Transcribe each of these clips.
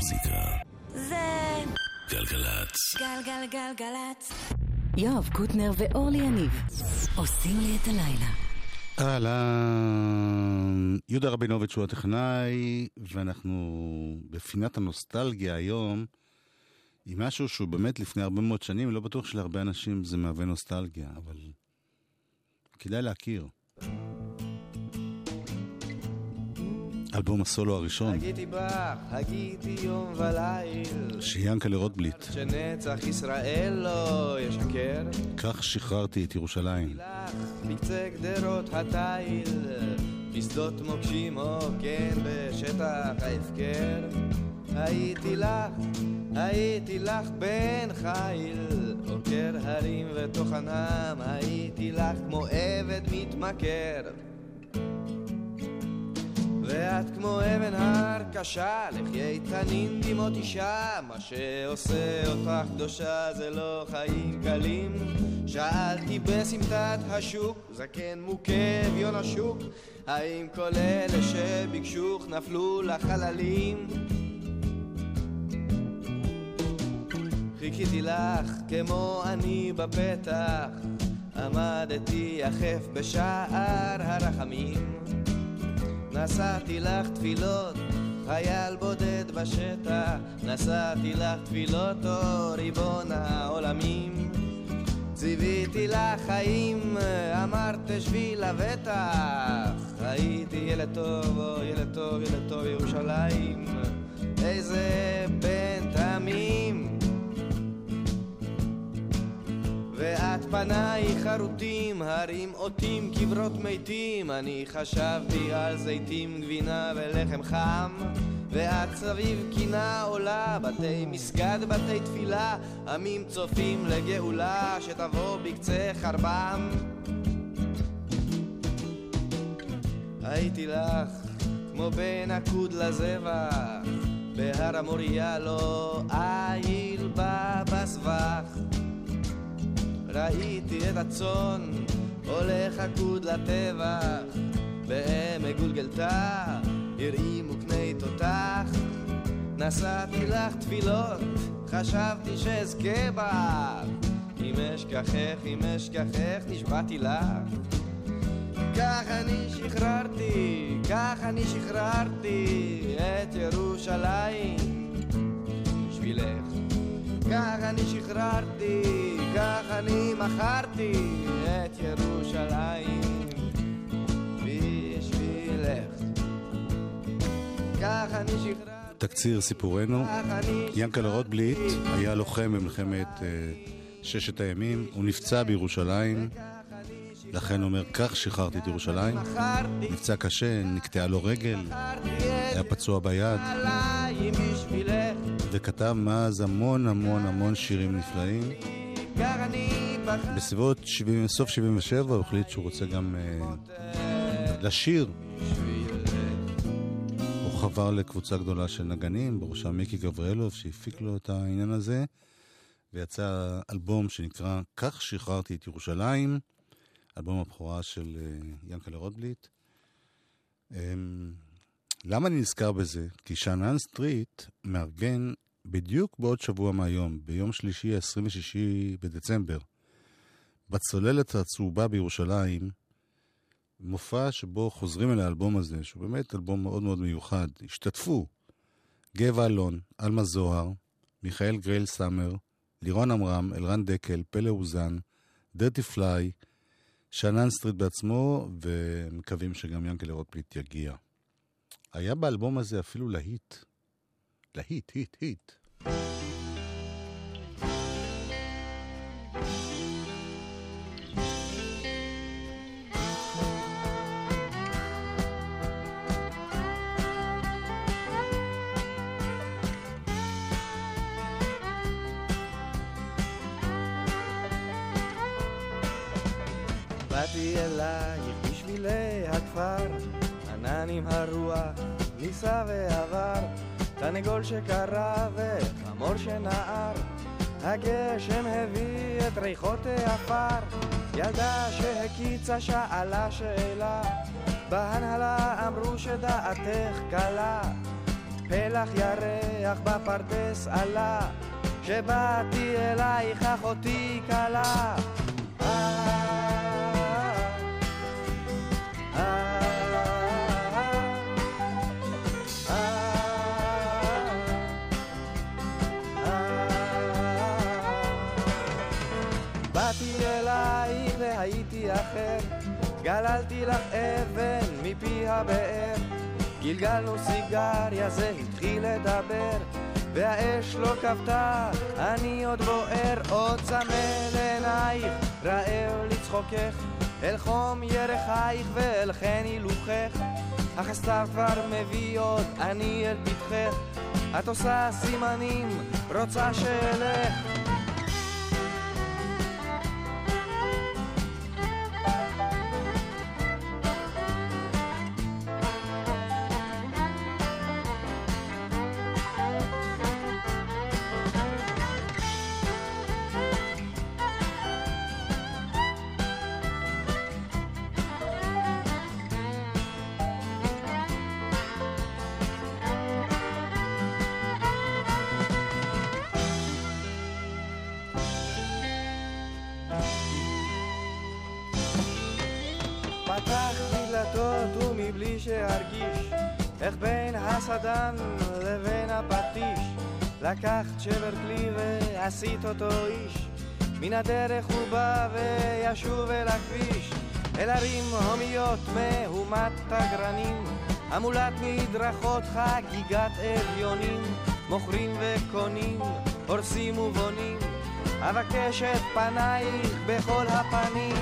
המוזיקה. זה גלגלצ. גלגלגלגלצ. יואב קוטנר ואורלי יניב עושים לי את הלילה. אהלן, יהודה רבינוביץ' הוא הטכנאי, ואנחנו בפינת הנוסטלגיה היום, עם משהו שהוא באמת לפני הרבה מאוד שנים, לא בטוח שלהרבה אנשים זה מהווה נוסטלגיה, אבל כדאי להכיר. אלבום הסולו הראשון, הגיתי בך, הגיתי יום וליל, שיאנקלה רוטבליט, שנצח ישראל לא ישקר. כך שחררתי את ירושלים. בקצה גדרות התיל, בשדות מוקשים או כן בשטח ההפקר. הייתי לך, הייתי לך בן חיל, עוקר הרים וטוחנם, הייתי לך כמו עבד מתמכר. ואת כמו אבן הר קשה, לכי איתנים דמעות אישה, מה שעושה אותך קדושה זה לא חיים קלים. שאלתי בסמטת השוק, זקן מוכה אביון השוק, האם כל אלה שביקשוך נפלו לחללים? חיכיתי לך כמו אני בפתח, עמדתי יחף בשער הרחמים. נשאתי לך תפילות, חייל בודד בשטח, נשאתי לך תפילות, או ריבון העולמים. ציוויתי לך חיים, אמרת שבי לבטח, הייתי ילד טוב, או ילד טוב, ילד טוב ירושלים, איזה פניי חרוטים, הרים אותים, קברות מתים, אני חשבתי על זיתים, גבינה ולחם חם. ואת סביב קינה עולה, בתי מסגד, בתי תפילה, עמים צופים לגאולה, שתבוא בקצה חרבם. הייתי לך כמו בן עקוד לזבח, בהר המוריה לא איל בה בסבך. ראיתי את הצאן הולך עקוד לטבח, בעמק גולגלתה הרעימו קני תותח. נשאתי לך תפילות, חשבתי שאזכה בך. אם אשכחך, אם אשכחך, נשבעתי לך. כך אני שחררתי, כך אני שחררתי את ירושלים בשבילך. כך אני שחררתי, כך אני מכרתי את ירושלים בשבילך. כך אני שחררתי, תקציר סיפורנו, ינקלה רוטבליט היה לוחם במלחמת אה, ששת הימים, הוא נפצע בירושלים, לכן אומר, כך שחררתי את ירושלים. נפצע קשה, נקטעה לו רגל, היה פצוע ביד. וכתב מאז המון המון המון שירים נפלאים. בסביבות 70, סוף 77 הוא החליט שהוא רוצה גם אה, לשיר. הוא חבר לקבוצה גדולה של נגנים, בראשם מיקי גבריאלוב, שהפיק לו את העניין הזה, ויצא אלבום שנקרא "כך שחררתי את ירושלים", אלבום הבכורה של אה, ינקלה רוטבליט. אמ, למה אני נזכר בזה? כי שאנן סטריט מארגן בדיוק בעוד שבוע מהיום, ביום שלישי, 26 בדצמבר, בצוללת הצהובה בירושלים, מופע שבו חוזרים אל האלבום הזה, שהוא באמת אלבום מאוד מאוד מיוחד. השתתפו גבע אלון, עלמה זוהר, מיכאל גריילסאמר, לירון עמרם, אלרן דקל, פלא אוזן, דרטי פליי, שאנן סטריט בעצמו, ומקווים שגם יענקל׳ה רוטבליט יגיע. היה באלבום הזה אפילו להיט. להיט, היט, היט. העפר, ילדה שהקיצה שאלה שאלה, בהנהלה אמרו שדעתך קלה, פלח ירח בפרדס עלה, שבאתי אלייך אחותי כלה. באתי אלייך והייתי אחר, גללתי לך אבן מפי הבאר. גלגלנו סיגריה, זה התחיל לדבר, והאש לא כבתה, אני עוד בוער, עוד צמא לעינייך, רעב לצחוקך, אל חום ירחייך ואל חן הילוכך. אך הסתיו כבר מביא עוד, אני אל פתחך, את עושה סימנים, רוצה שאלך. הסדן לבין הפטיש. לקחת שבר כלי ועשית אותו איש. מן הדרך הוא בא וישוב אל הכביש. אל ערים הומיות מהומת תגרנים המולת מדרכות חגיגת אביונים. מוכרים וקונים הורסים ובונים. אבקש את פנייך בכל הפנים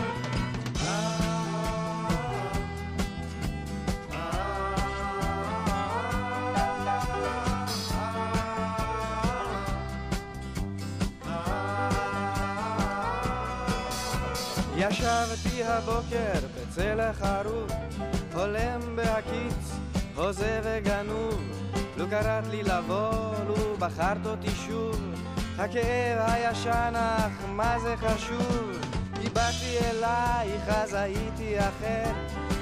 ישבתי הבוקר בצל החרוב, הולם בהקיץ, הוזה וגנוב. לו קראת לי לבוא, לו בחרת אותי שוב, הכאב הישן אך מה זה חשוב? כי באתי אלייך אז הייתי אחר,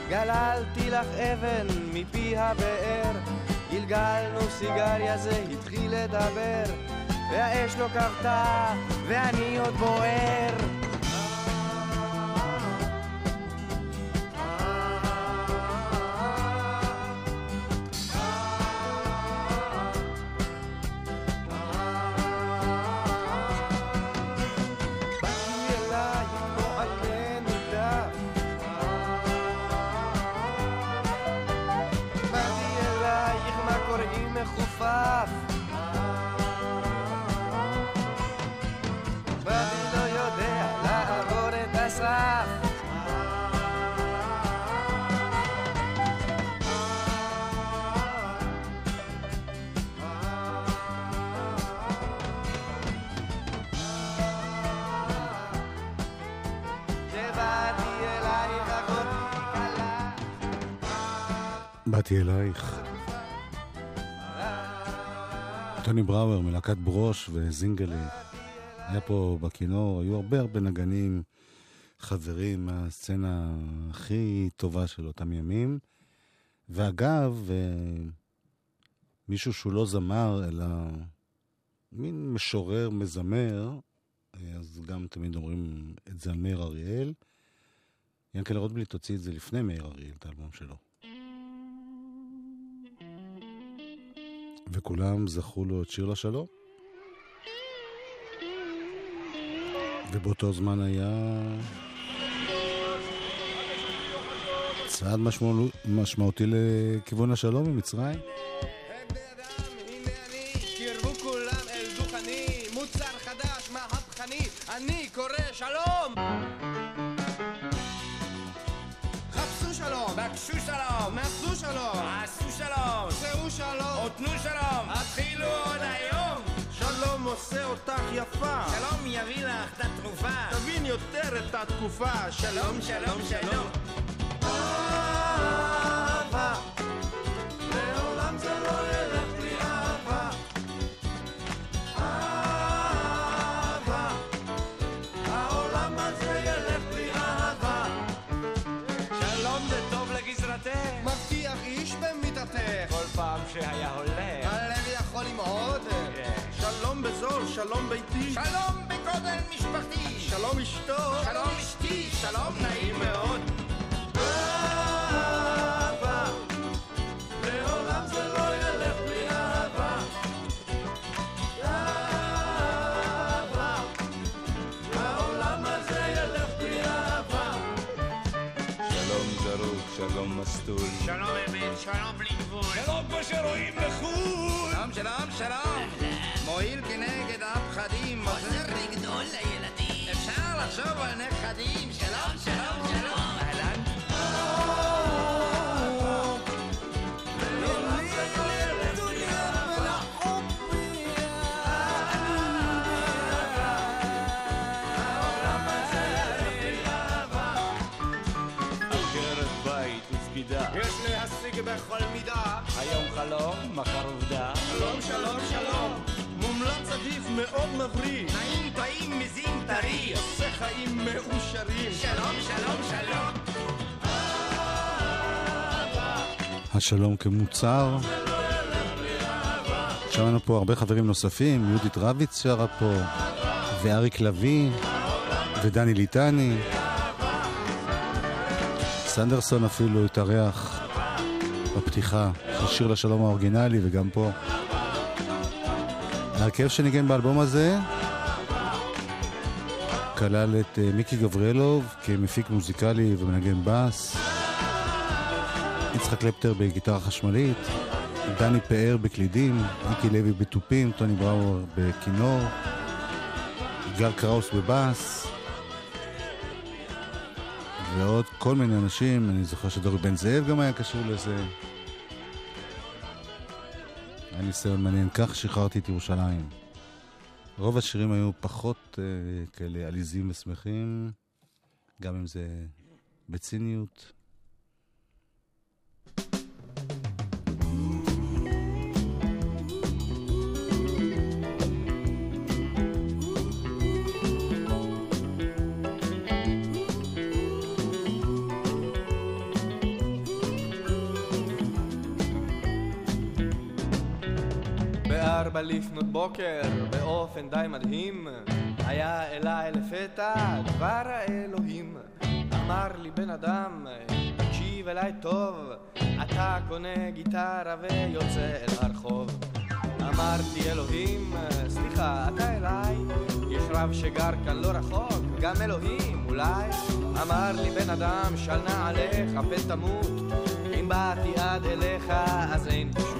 גללתי לך אבן מפי הבאר, גלגלנו סיגריה זה התחיל לדבר, והאש לא כבתה ואני עוד בוער. באתי אלייך. טוני בראואר מלהקת ברוש וזינגלי היה פה בכינור, היו הרבה הרבה נגנים, חברים מהסצנה הכי טובה של אותם ימים. ואגב, אה, מישהו שהוא לא זמר, אלא מין משורר, מזמר, אה, אז גם תמיד אומרים את זה על מאיר אריאל. ינקלה רוטבליט הוציא את זה לפני מאיר אריאל, את האלבום שלו. וכולם זכו לו את שיר לשלום. ובאותו זמן היה צעד משמעו... משמעותי לכיוון השלום ממצרים. הם שלום! התחילו עוד היום! שלום עושה אותך יפה! שלום יביא לך את התרופה! תבין יותר את התקופה! שלום, שלום, שלום! אהבה שלום ביתי, שלום בגודל משפחתי. שלום אשתו, שלום אשתי, שלום נעים מאוד. אהבה, לעולם זה לא ילך בלי אהבה. אהבה, העולם הזה ילך בלי אהבה. שלום זרוק, שלום מסטול. שלום אמת, שלום בלי גבול. שלום כמו שרואים לחו"ל. שלום, שלום, שלום. מועיל כנגד הפחדים. עוזר לגדול לילדים. אפשר לחשוב על נכדים. שלום, שלום, שלום. השלום כמוצר. שמענו פה הרבה חברים נוספים, יהודית רביץ שרה פה, ואריק לביא, ודני ליטני. סנדרסון אפילו התארח בפתיחה של לשלום האורגינלי, וגם פה. ההרכב שניגן באלבום הזה כלל את אה, מיקי גבריאלוב כמפיק מוזיקלי ומנגן בס, יצחק קלפטר בגיטרה חשמלית, דני פאר בקלידים, מיקי לוי בתופים, טוני בראואר בכינור, יגאל קראוס בבאס, ועוד כל מיני אנשים, אני זוכר שדורי בן זאב גם היה קשור לזה. היה ניסיון מעניין, כך שחררתי את ירושלים. רוב השירים היו פחות אה, כאלה עליזים ושמחים, גם אם זה בציניות. בארבע לפנות בוקר, באופן די מדהים, היה אליי לפתע דבר האלוהים. אמר לי בן אדם, תקשיב אליי טוב, אתה קונה גיטרה ויוצא אל הרחוב. אמרתי אלוהים, סליחה, אתה אליי? יש רב שגר כאן לא רחוק, גם אלוהים אולי? אמר לי בן אדם, של נעליך פן תמות, אם באתי עד אליך אז אין פה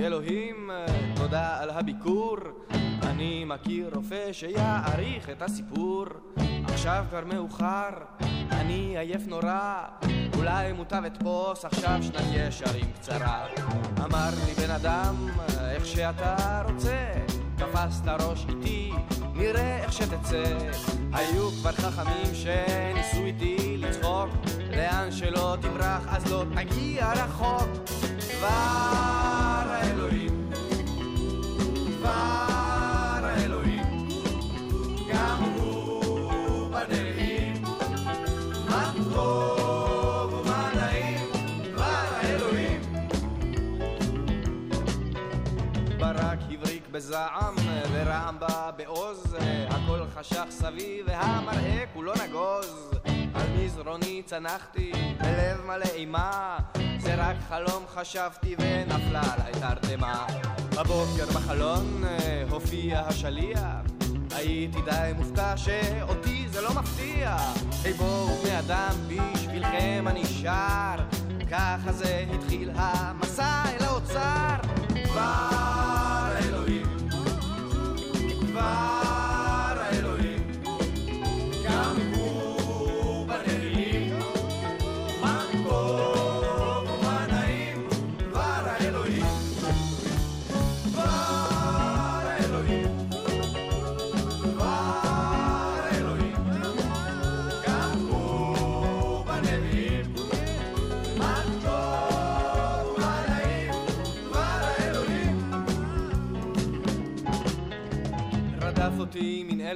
אלוהים, תודה על הביקור, אני מכיר רופא שיעריך את הסיפור. עכשיו כבר מאוחר, אני עייף נורא, אולי מוטב אתפוס עכשיו שנת ישרים קצרה. אמר לי בן אדם, איך שאתה רוצה, תפסת ראש איתי, נראה איך שתצא. היו כבר חכמים שניסו איתי לצחוק, לאן שלא תברח אז לא תגיע רחוק. דבר האלוהים, דבר האלוהים, גם בזעם ורעם בא בעוז, הכל חשך סביב והמראה כולו נגוז. על מזרוני צנחתי בלב מלא אימה, זה רק חלום חשבתי ונפלה עליי תרדמה. בבוקר בחלון אה, הופיע השליח, הייתי די מופתע שאותי זה לא מפתיע. היי בואו בני אדם בשבילכם אני שר, ככה זה התחיל המסע אל האוצר.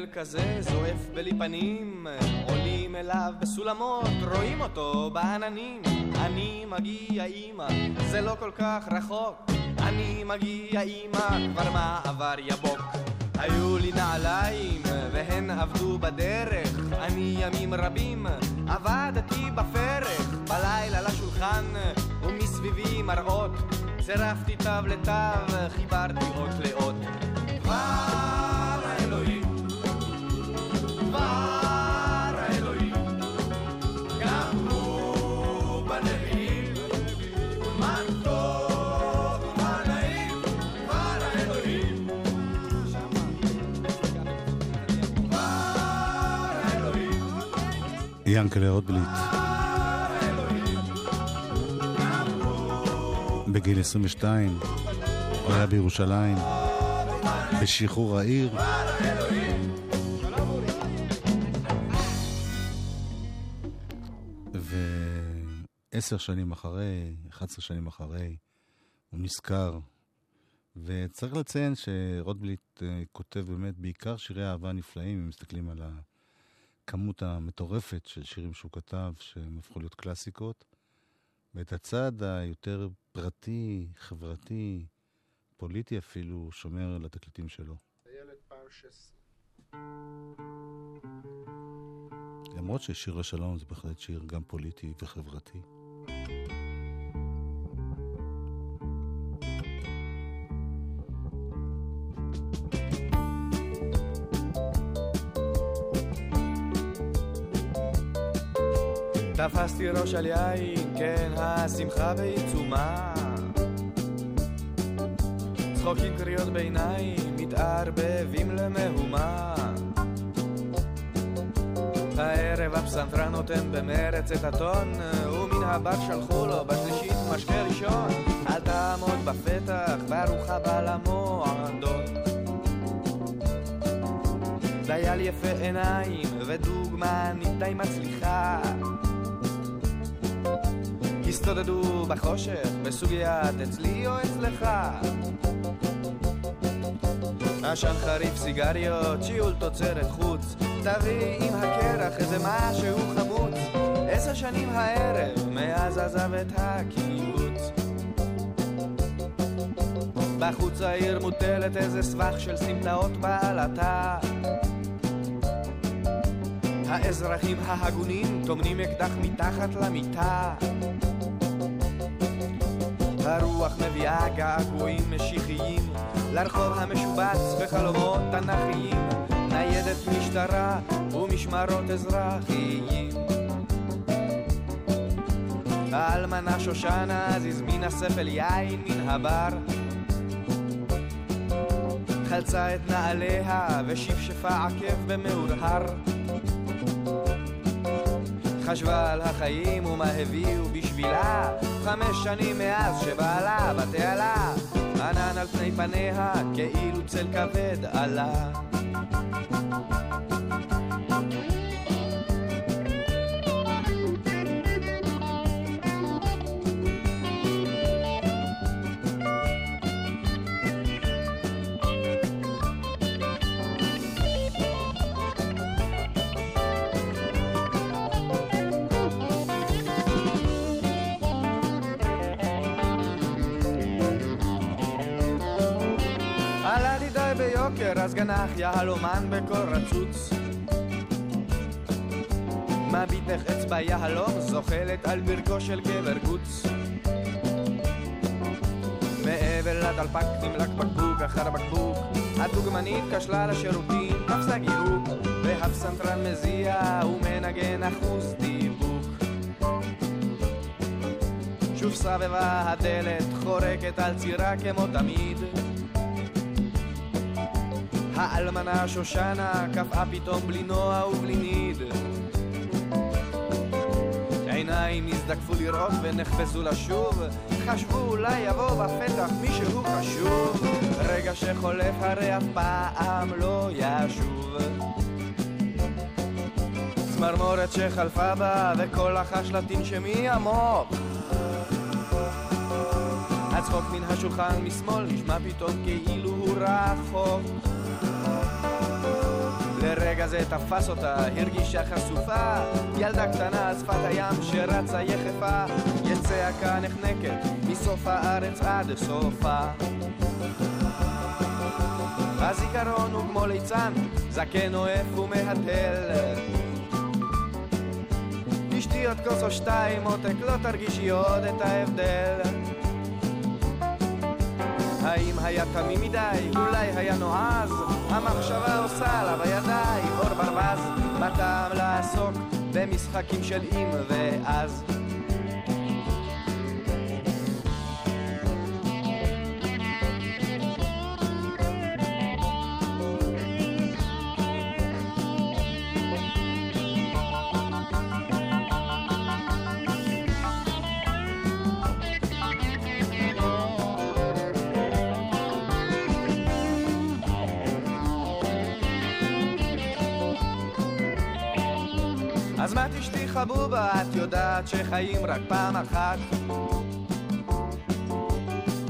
אל כזה זועף בלי פנים עולים אליו בסולמות רואים אותו בעננים. אני מגיע אימא זה לא כל כך רחוק. אני מגיע אימא כבר מעבר יבוק. היו לי נעליים והן עבדו בדרך. אני ימים רבים עבדתי בפרך. בלילה לשולחן ומסביבי מראות. צירפתי תו לתו חיברתי אות לאות ינקלה רוטבליט. בגיל 22, הוא היה בירושלים, בשחרור העיר. ועשר שנים אחרי, 11 שנים אחרי, הוא נזכר. וצריך לציין שרוטבליט אה, כותב באמת בעיקר שירי אהבה נפלאים, אם מסתכלים על הכמות המטורפת של שירים שהוא כתב, שהם הפכו להיות קלאסיקות. ואת הצד היותר פרטי, חברתי, פוליטי אפילו, שומר לתקליטים שלו. הילד פעם 16. למרות ששיר לשלום זה בהחלט שיר גם פוליטי וחברתי. תפסתי ראש על יין, כן, השמחה בעיצומה. צחוקים קריאות ביניים, מתערבבים למהומה. הערב הפסנתרן נותן במרץ את הטון, ומן הבת שלחו לו בשלישית משקה ראשון. אל תעמוד בפתח, ברוך הבא למועדון. דייל יפה עיניים, ודוגמנית די מצליחה. הסתודדו בחושך, בסוגיית אצלי או אצלך. עשן חריף סיגריות, שיעול תוצרת חוץ, תביא עם הקרח איזה משהו חמוץ. עשר שנים הערב, מאז עזב את הקיבוץ. בחוץ העיר מוטלת איזה סבך של סמטאות בעלתה. האזרחים ההגונים טומנים אקדח מתחת למיטה. הרוח מביאה געגועים משיחיים לרחוב המשובץ בחלומות תנכיים ניידת משטרה ומשמרות אזרחיים. האלמנה שושנה אז הזמינה ספל יין מן הבר. חלצה את נעליה ושפשפה עקב במאורהר חשבה על החיים ומה הביאו בשבילה. חמש שנים מאז שבעלה בתעלה ענן על פני פניה כאילו צל כבד עלה אז גנח יהלומן בקול רצוץ מביט איך אצבע יהלום זוחלת על ברכו של גבר גוץ מעבר לדלפק נמלק בקבוק אחר בקבוק הדוגמנית כשלה לשירותים תפסה גירוק והפסנתרן מזיע ומנגן אחוז דיבוק שוב סבבה הדלת חורקת על צירה כמו תמיד האלמנה שושנה קפאה פתאום בלי נוע ובלי ניד. עיניים נזדקפו לראות ונחפזו לשוב. חשבו אולי יבוא בפתח מישהו חשוב. רגע שחולף הרי אף פעם לא ישוב. צמרמורת שחלפה בה וכל החש תנשמי עמוק הצחוק מן השולחן משמאל נשמע פתאום כאילו הוא רחוק לרגע זה תפס אותה, הרגישה חשופה, ילדה קטנה על שפת הים שרצה יחפה, יצעקה נחנקת מסוף הארץ עד סופה. הזיכרון הוא כמו ליצן, זקן אוהב ומהתל. תשתי עוד כוס או שתיים, עותק, לא תרגישי עוד את ההבדל. האם היה תמים מדי? אולי היה נועז? המחשבה עושה עליו הידיים, אור ברווז, מה טעם לעסוק במשחקים של אם ואז? חבובה, את יודעת שחיים רק פעם אחת.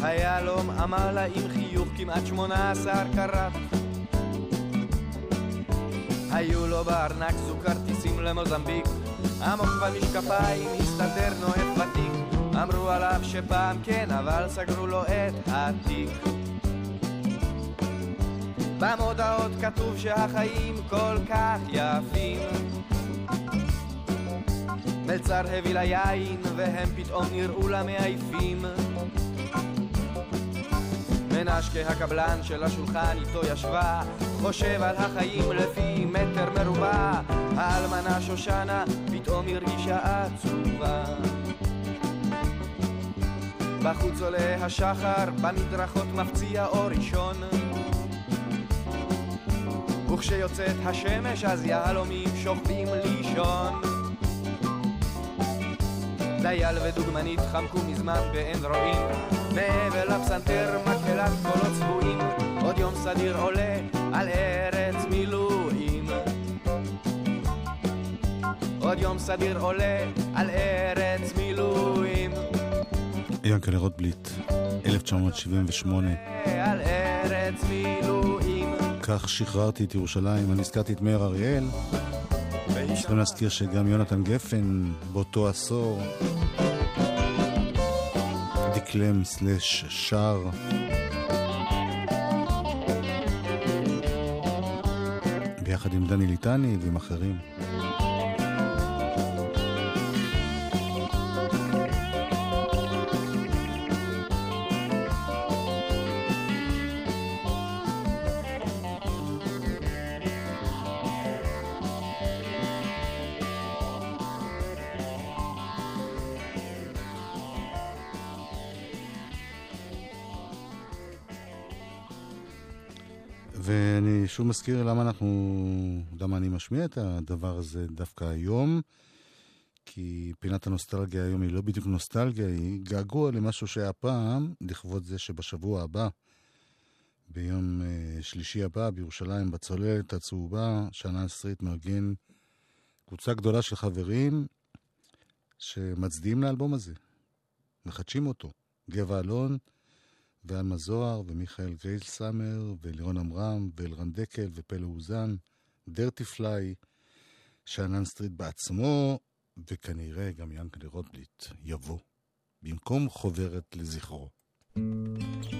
היהלום אמר לה עם חיוך כמעט שמונה עשר קראט. היו לו בארנק זוג כרטיסים למוזמביק, עמוק במשקפיים הסתתר נואף ותיק. אמרו עליו שפעם כן, אבל סגרו לו את התיק. במודעות כתוב שהחיים כל כך יפים. מלצר הביא לה יין, והם פתאום נראו לה מעייפים. מנשקה הקבלן של השולחן איתו ישבה, חושב על החיים לפי מטר מרובע. האלמנה שושנה פתאום הרגישה עצובה. בחוץ עולה השחר, במדרכות מפציע אור ראשון. וכשיוצאת השמש אז יהלומים שוכבים לישון. דייל ודוגמנית חמקו מזמן ואין רואים מעבר לפסנתר מקהלת קולות צבועים עוד יום סדיר עולה על ארץ מילואים עוד יום סדיר עולה על ארץ מילואים ינקלה רוטבליט, 1978. על ארץ מילואים כך שחררתי את ירושלים, אני הזכרתי את מאיר אריאל. צריכים להזכיר שגם יונתן גפן באותו עשור דקלם סלש שר. ביחד עם דני ליטני ועם אחרים. ואני שוב מזכיר למה אנחנו, למה אני משמיע את הדבר הזה דווקא היום, כי פינת הנוסטלגיה היום היא לא בדיוק נוסטלגיה, היא געגוע למשהו שהיה פעם, לכבוד זה שבשבוע הבא, ביום uh, שלישי הבא בירושלים, בצוללת הצהובה, שנה עשרית מארגן קבוצה גדולה של חברים שמצדיעים לאלבום הזה, מחדשים אותו. גבע אלון, ועלמה זוהר, ומיכאל גריילסאמר, ולירון עמרם, ואלרן דקל, ופלא אוזן, דרטי פליי, שאנן סטריט בעצמו, וכנראה גם יענקל׳ה רוטבליט יבוא, במקום חוברת לזכרו. רעב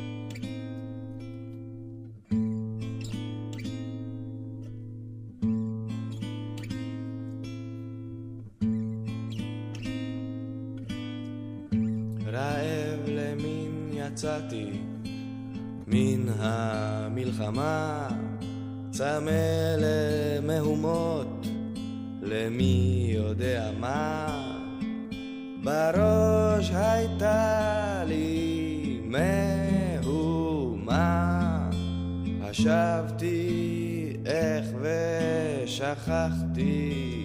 המלחמה, צמא למהומות, למי יודע מה. בראש הייתה לי מהומה, חשבתי איך ושכחתי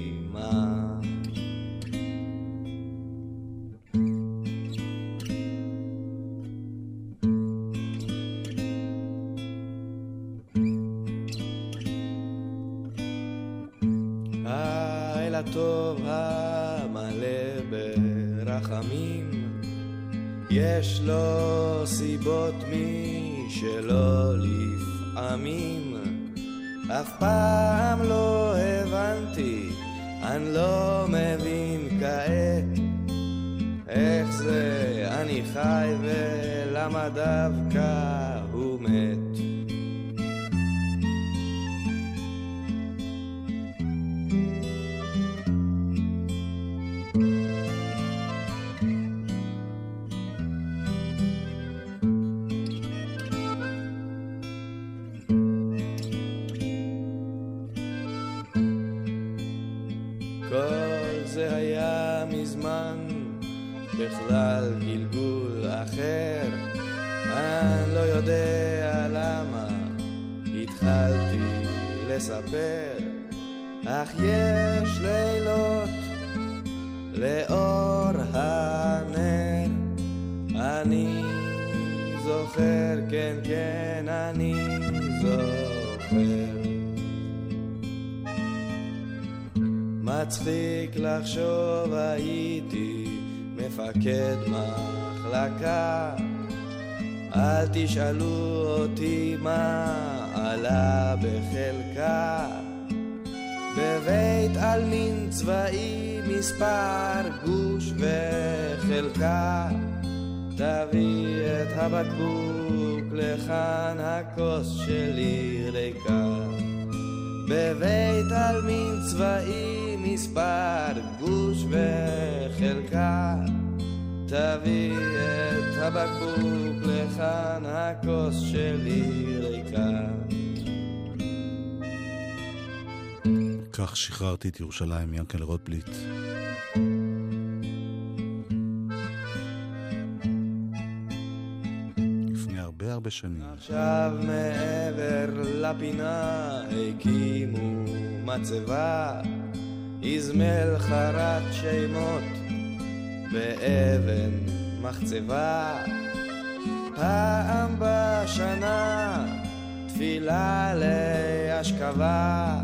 הלילה טוב המלא ברחמים, יש לו סיבות משלו לפעמים, אף פעם לא הבנתי, אני לא מבין כעת איך זה אני חי ולמה דווקא הוא מת. בכלל גלגול אחר. אני לא יודע למה התחלתי לספר. אך יש לילות לאור הנר. אני זוכר, כן כן אני זוכר. מצחיק לחשוב הייתי מפקד מחלקה. אל תשאלו אותי מה עלה בחלקה. בבית עלמין צבאי מספר גוש וחלקה. תביא את הבקבוק לכאן הכוס שלי ריקה. בבית עלמין צבאי מספר גוש וחלקה תביא את הבקבוק לכאן הכוס שלי ריקה כך שחררתי את ירושלים מיענקל רוטבליט. לפני הרבה הרבה שנים. עכשיו מעבר לפינה הקימו מצבה, איזמל חרט שמות באבן מחצבה. פעם בשנה תפילה להשכבה,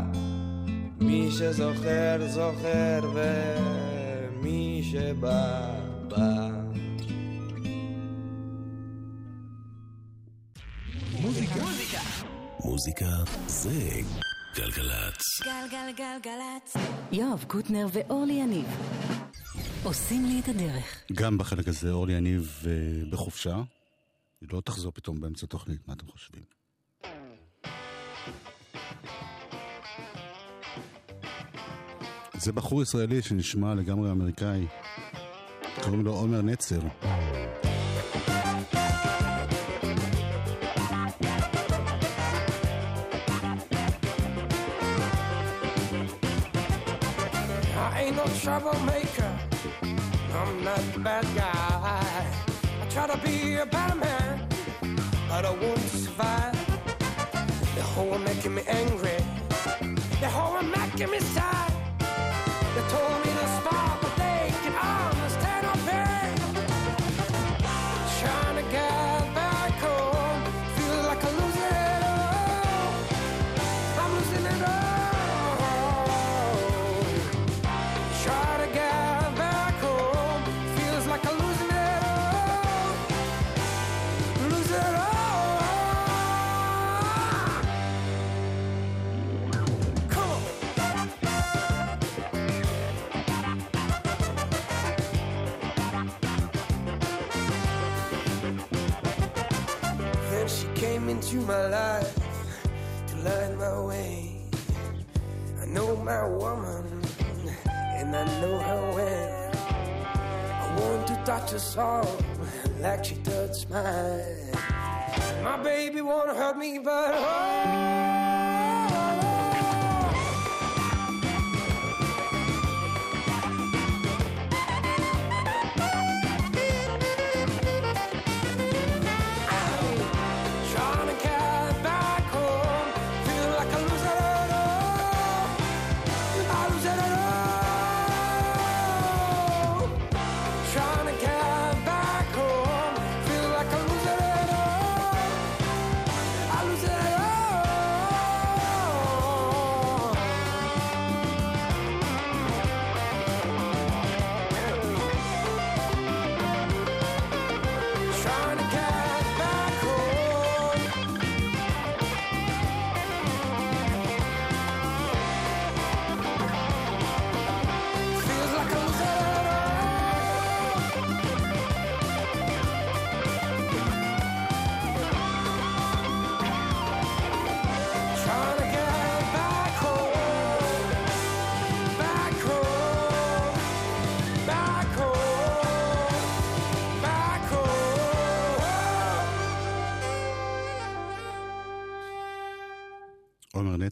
מי שזוכר זוכר ומי שבא בא. מוזיקה זה גלגלצ. גלגלגלגלצ. יואב קוטנר ואורלי יניב עושים לי את הדרך. גם בחלק הזה אורלי יניב אה, בחופשה. היא לא תחזור פתאום באמצע תוכנית, מה אתם חושבים? זה בחור ישראלי שנשמע לגמרי אמריקאי. קוראים לו עומר נצר. Troublemaker. I'm not the bad guy. I try to be a better man, but I won't survive. The whole making me angry. The whole making me sad. They told me she touched mine. My baby wanna hurt me, but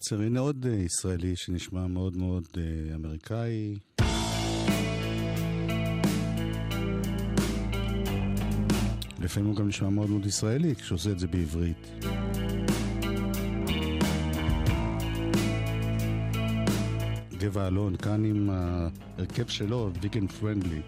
נצר, הנה עוד אה, ישראלי שנשמע מאוד מאוד אה, אמריקאי. לפעמים הוא גם נשמע מאוד מאוד ישראלי כשהוא עושה את זה בעברית. גבע אלון, כאן עם ההרכב שלו, ויגן פרנדלי.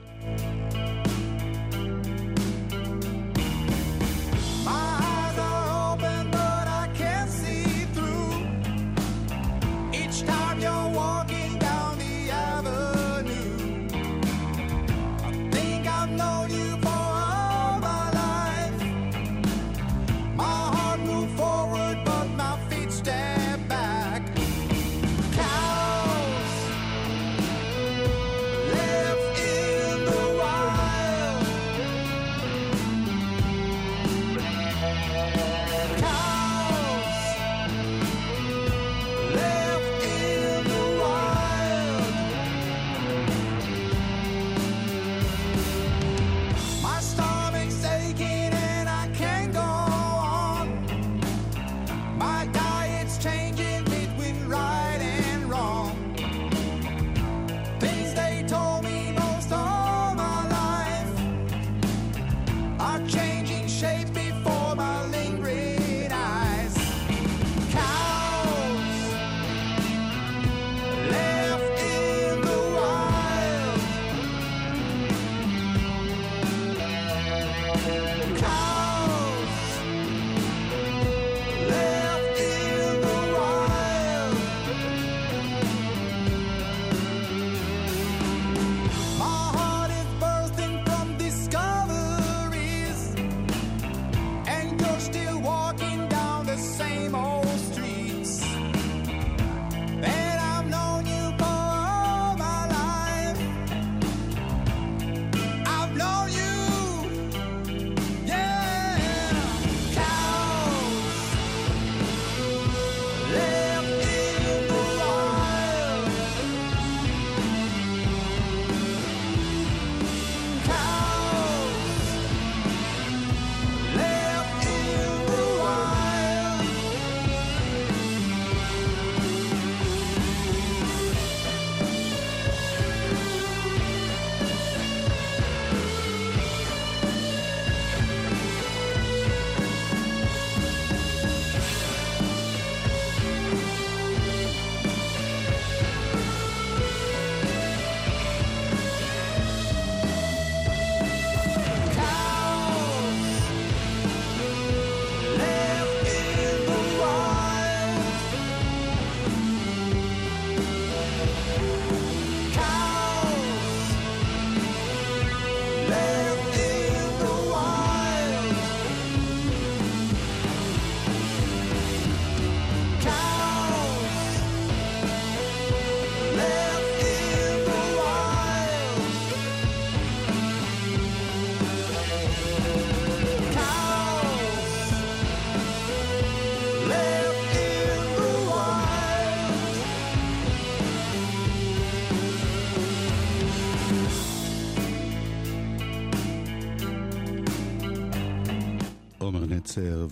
נצר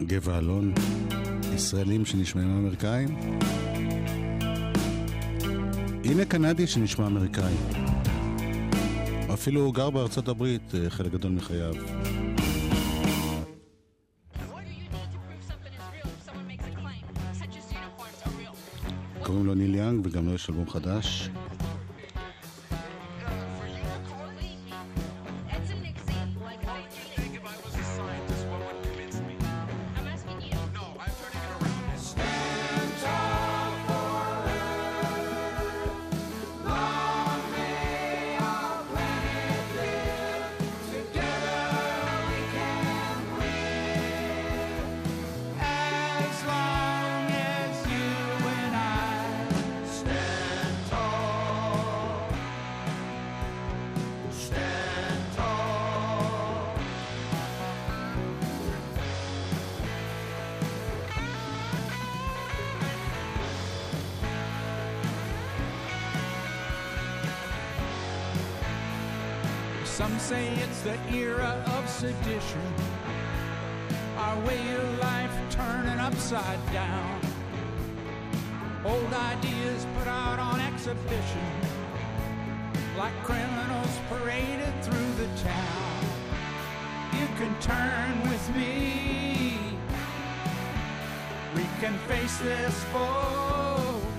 וגבע אלון, ישראלים שנשמעים אמריקאים. הנה קנדי שנשמע אמריקאי. אפילו הוא גר בארצות הברית אה, חלק גדול מחייו. קוראים לו ניל יאנג וגם לו יש אלבום חדש. Our way of life turning upside down. Old ideas put out on exhibition, like criminals paraded through the town. You can turn with me. We can face this foe.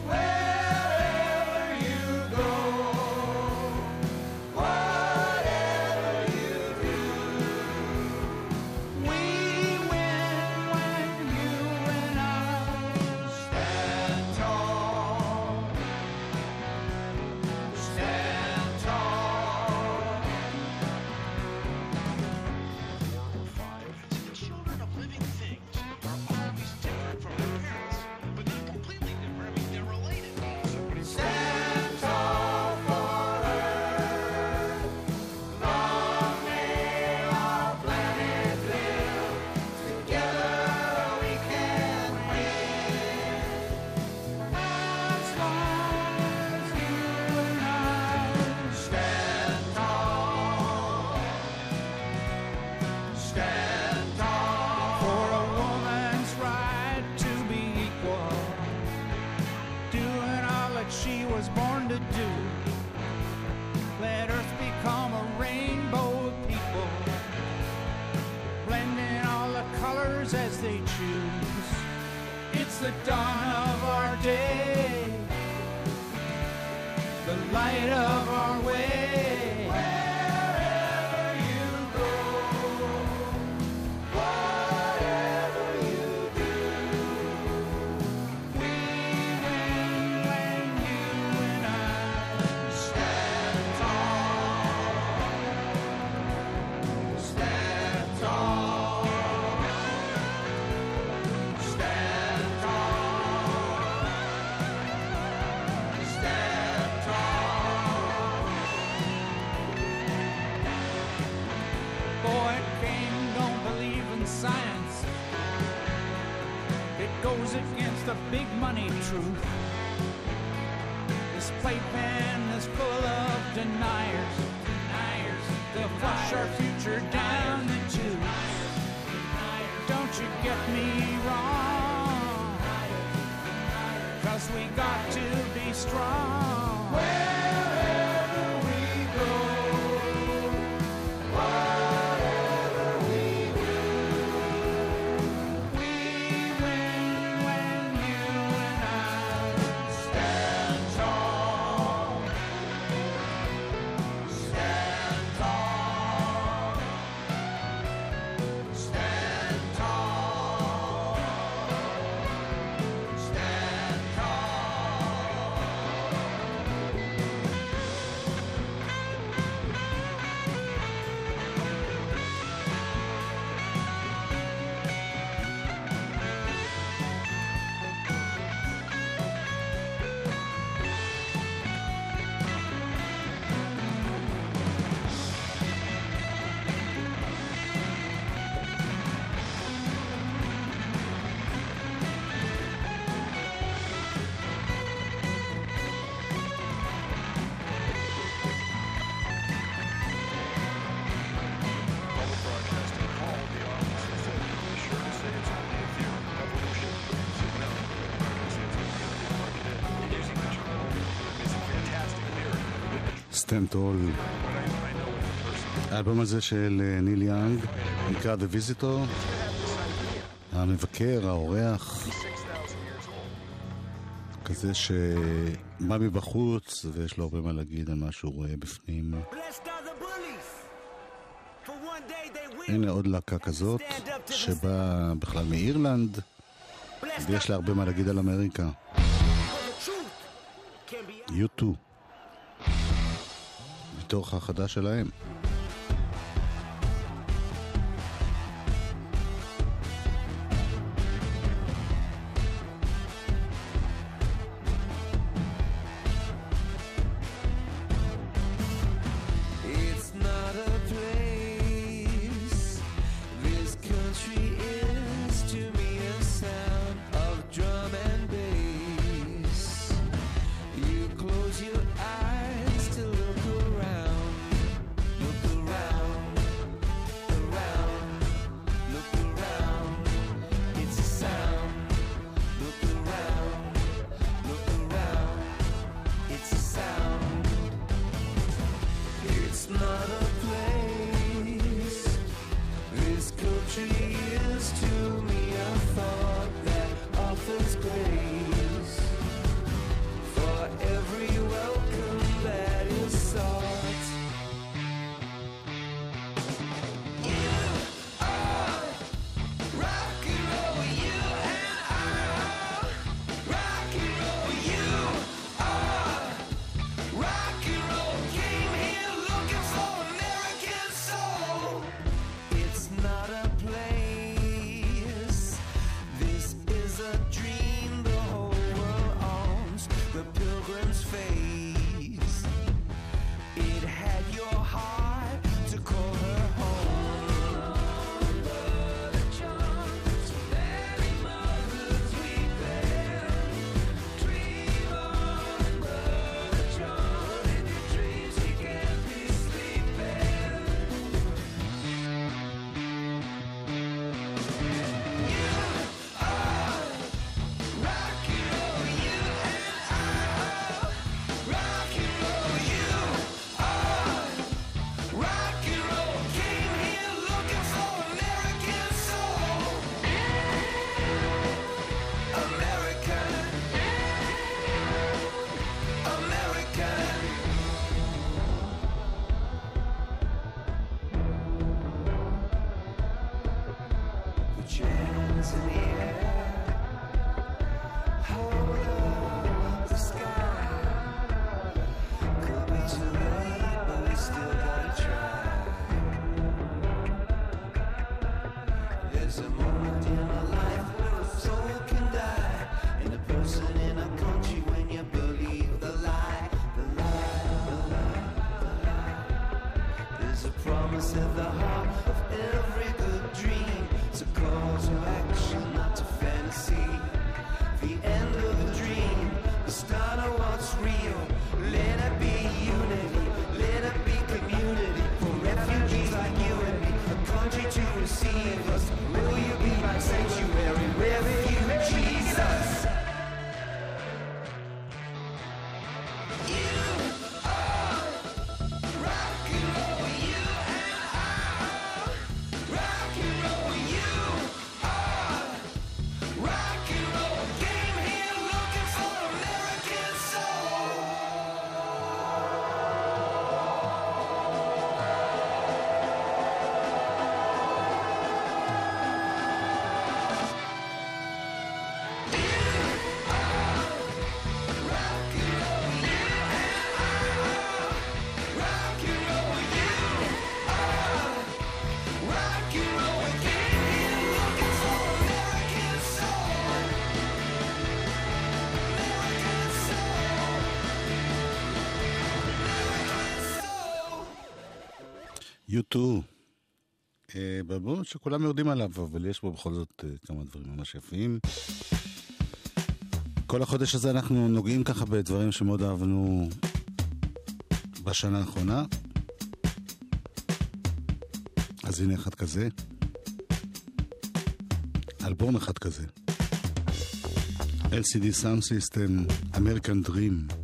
true. This playpen is full of deniers. deniers. They'll flush our future down the tube. Don't you get me wrong. Cause we got to be strong. טמפטול. האלבום הזה של אה, ניל יאנג נקרא The Visitor, המבקר, האורח, כזה שבא מבחוץ ויש לו הרבה מה להגיד על מה שהוא רואה בפנים. הנה עוד להקה כזאת, שבאה בכלל מאירלנד, ויש לה הרבה מה להגיד על אמריקה. U2 מתוך החדש שלהם. U2, uh, בלבום שכולם יורדים עליו, אבל יש בו בכל זאת uh, כמה דברים ממש יפים. כל החודש הזה אנחנו נוגעים ככה בדברים שמאוד אהבנו בשנה האחרונה. אז הנה אחד כזה. אלבום אחד כזה. LCD Sound System, American Dream.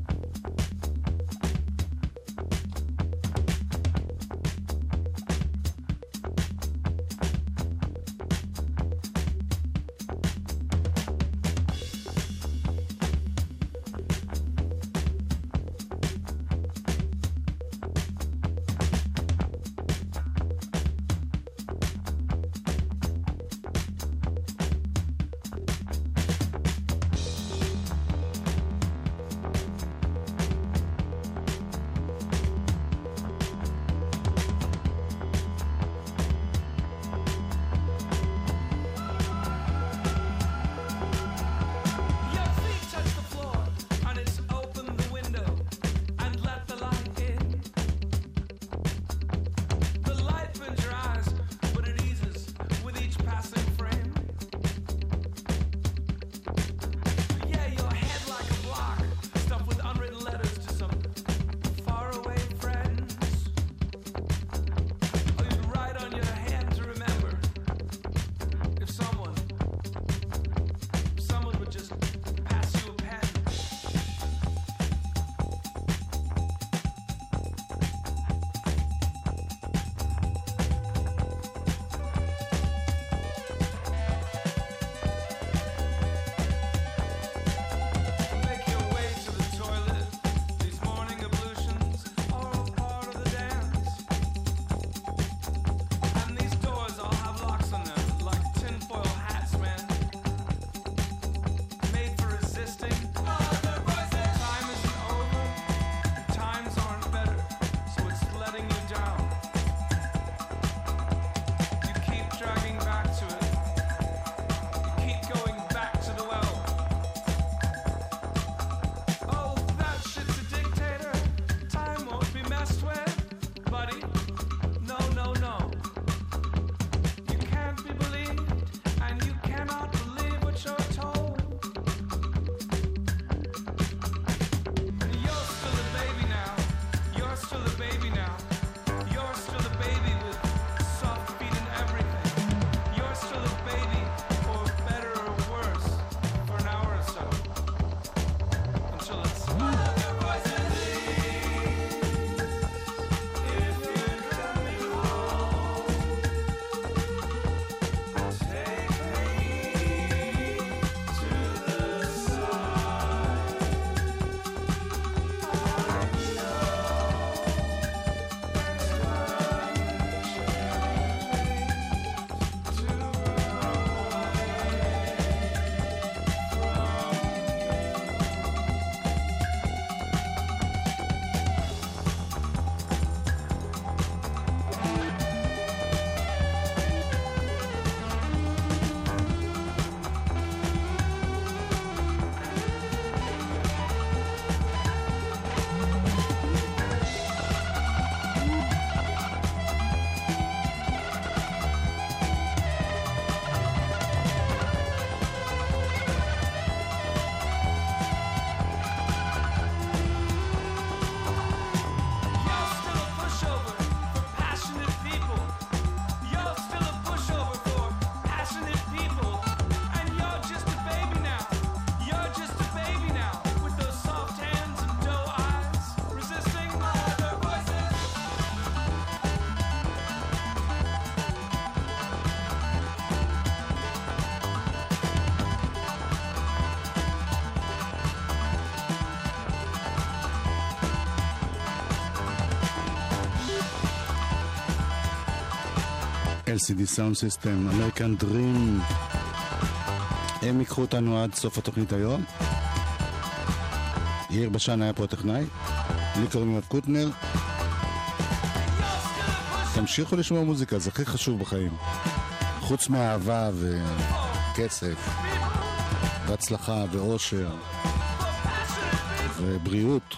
LCD Sound System, American Dream. הם ייקחו אותנו עד סוף התוכנית היום. יאיר בשן היה פה הטכנאי. לי קוראים יואב קוטנר. תמשיכו לשמוע מוזיקה, זה הכי חשוב בחיים. חוץ מאהבה וכסף, והצלחה ואושר ובריאות.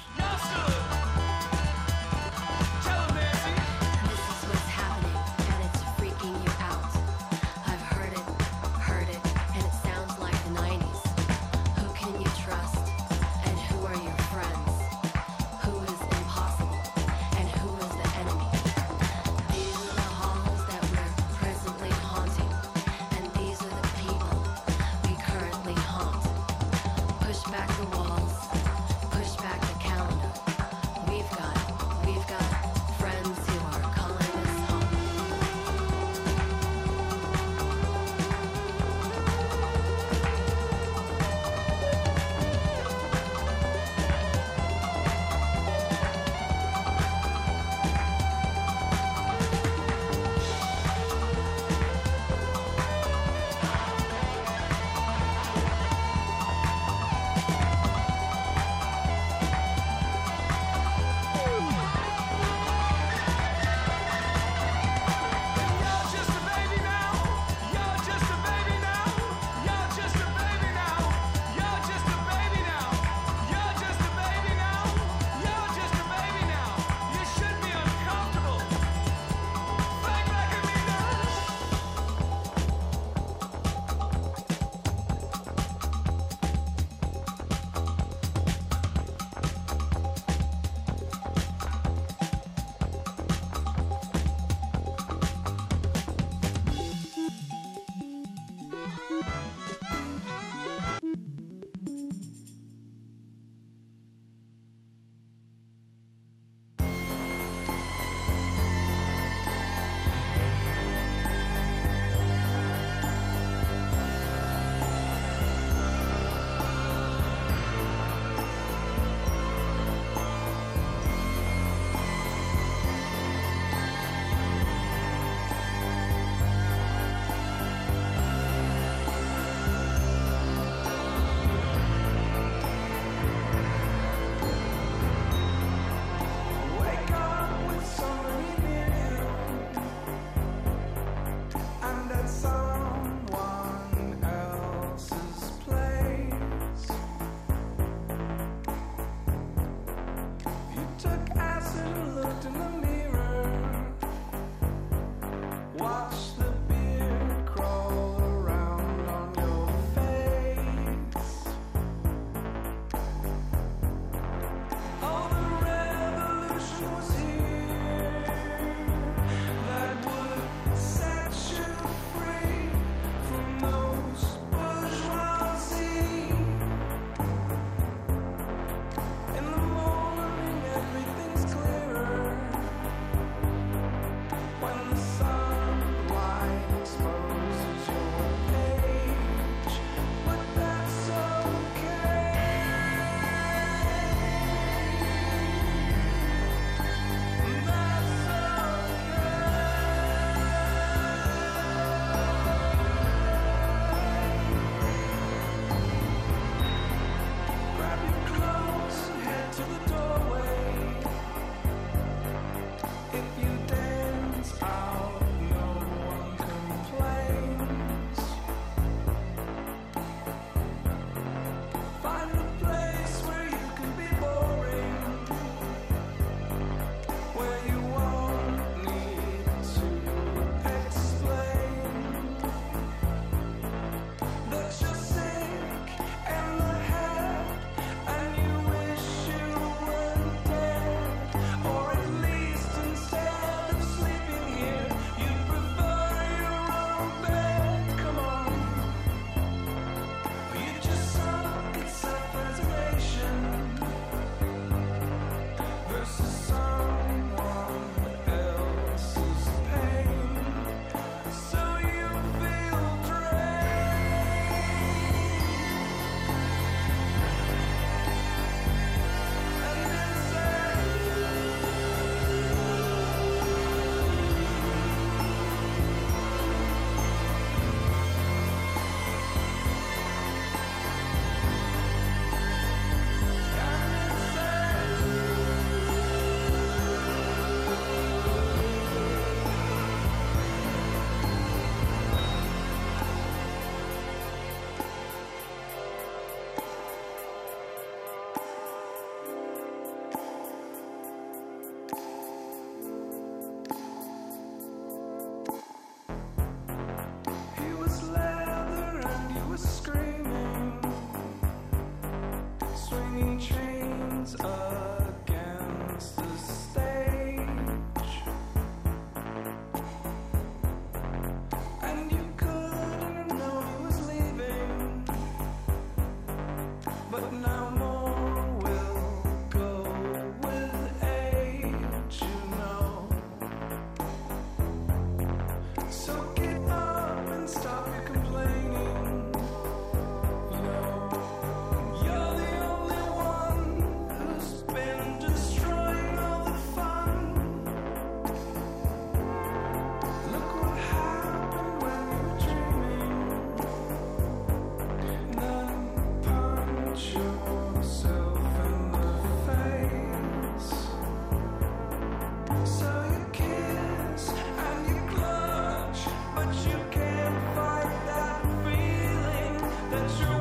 true.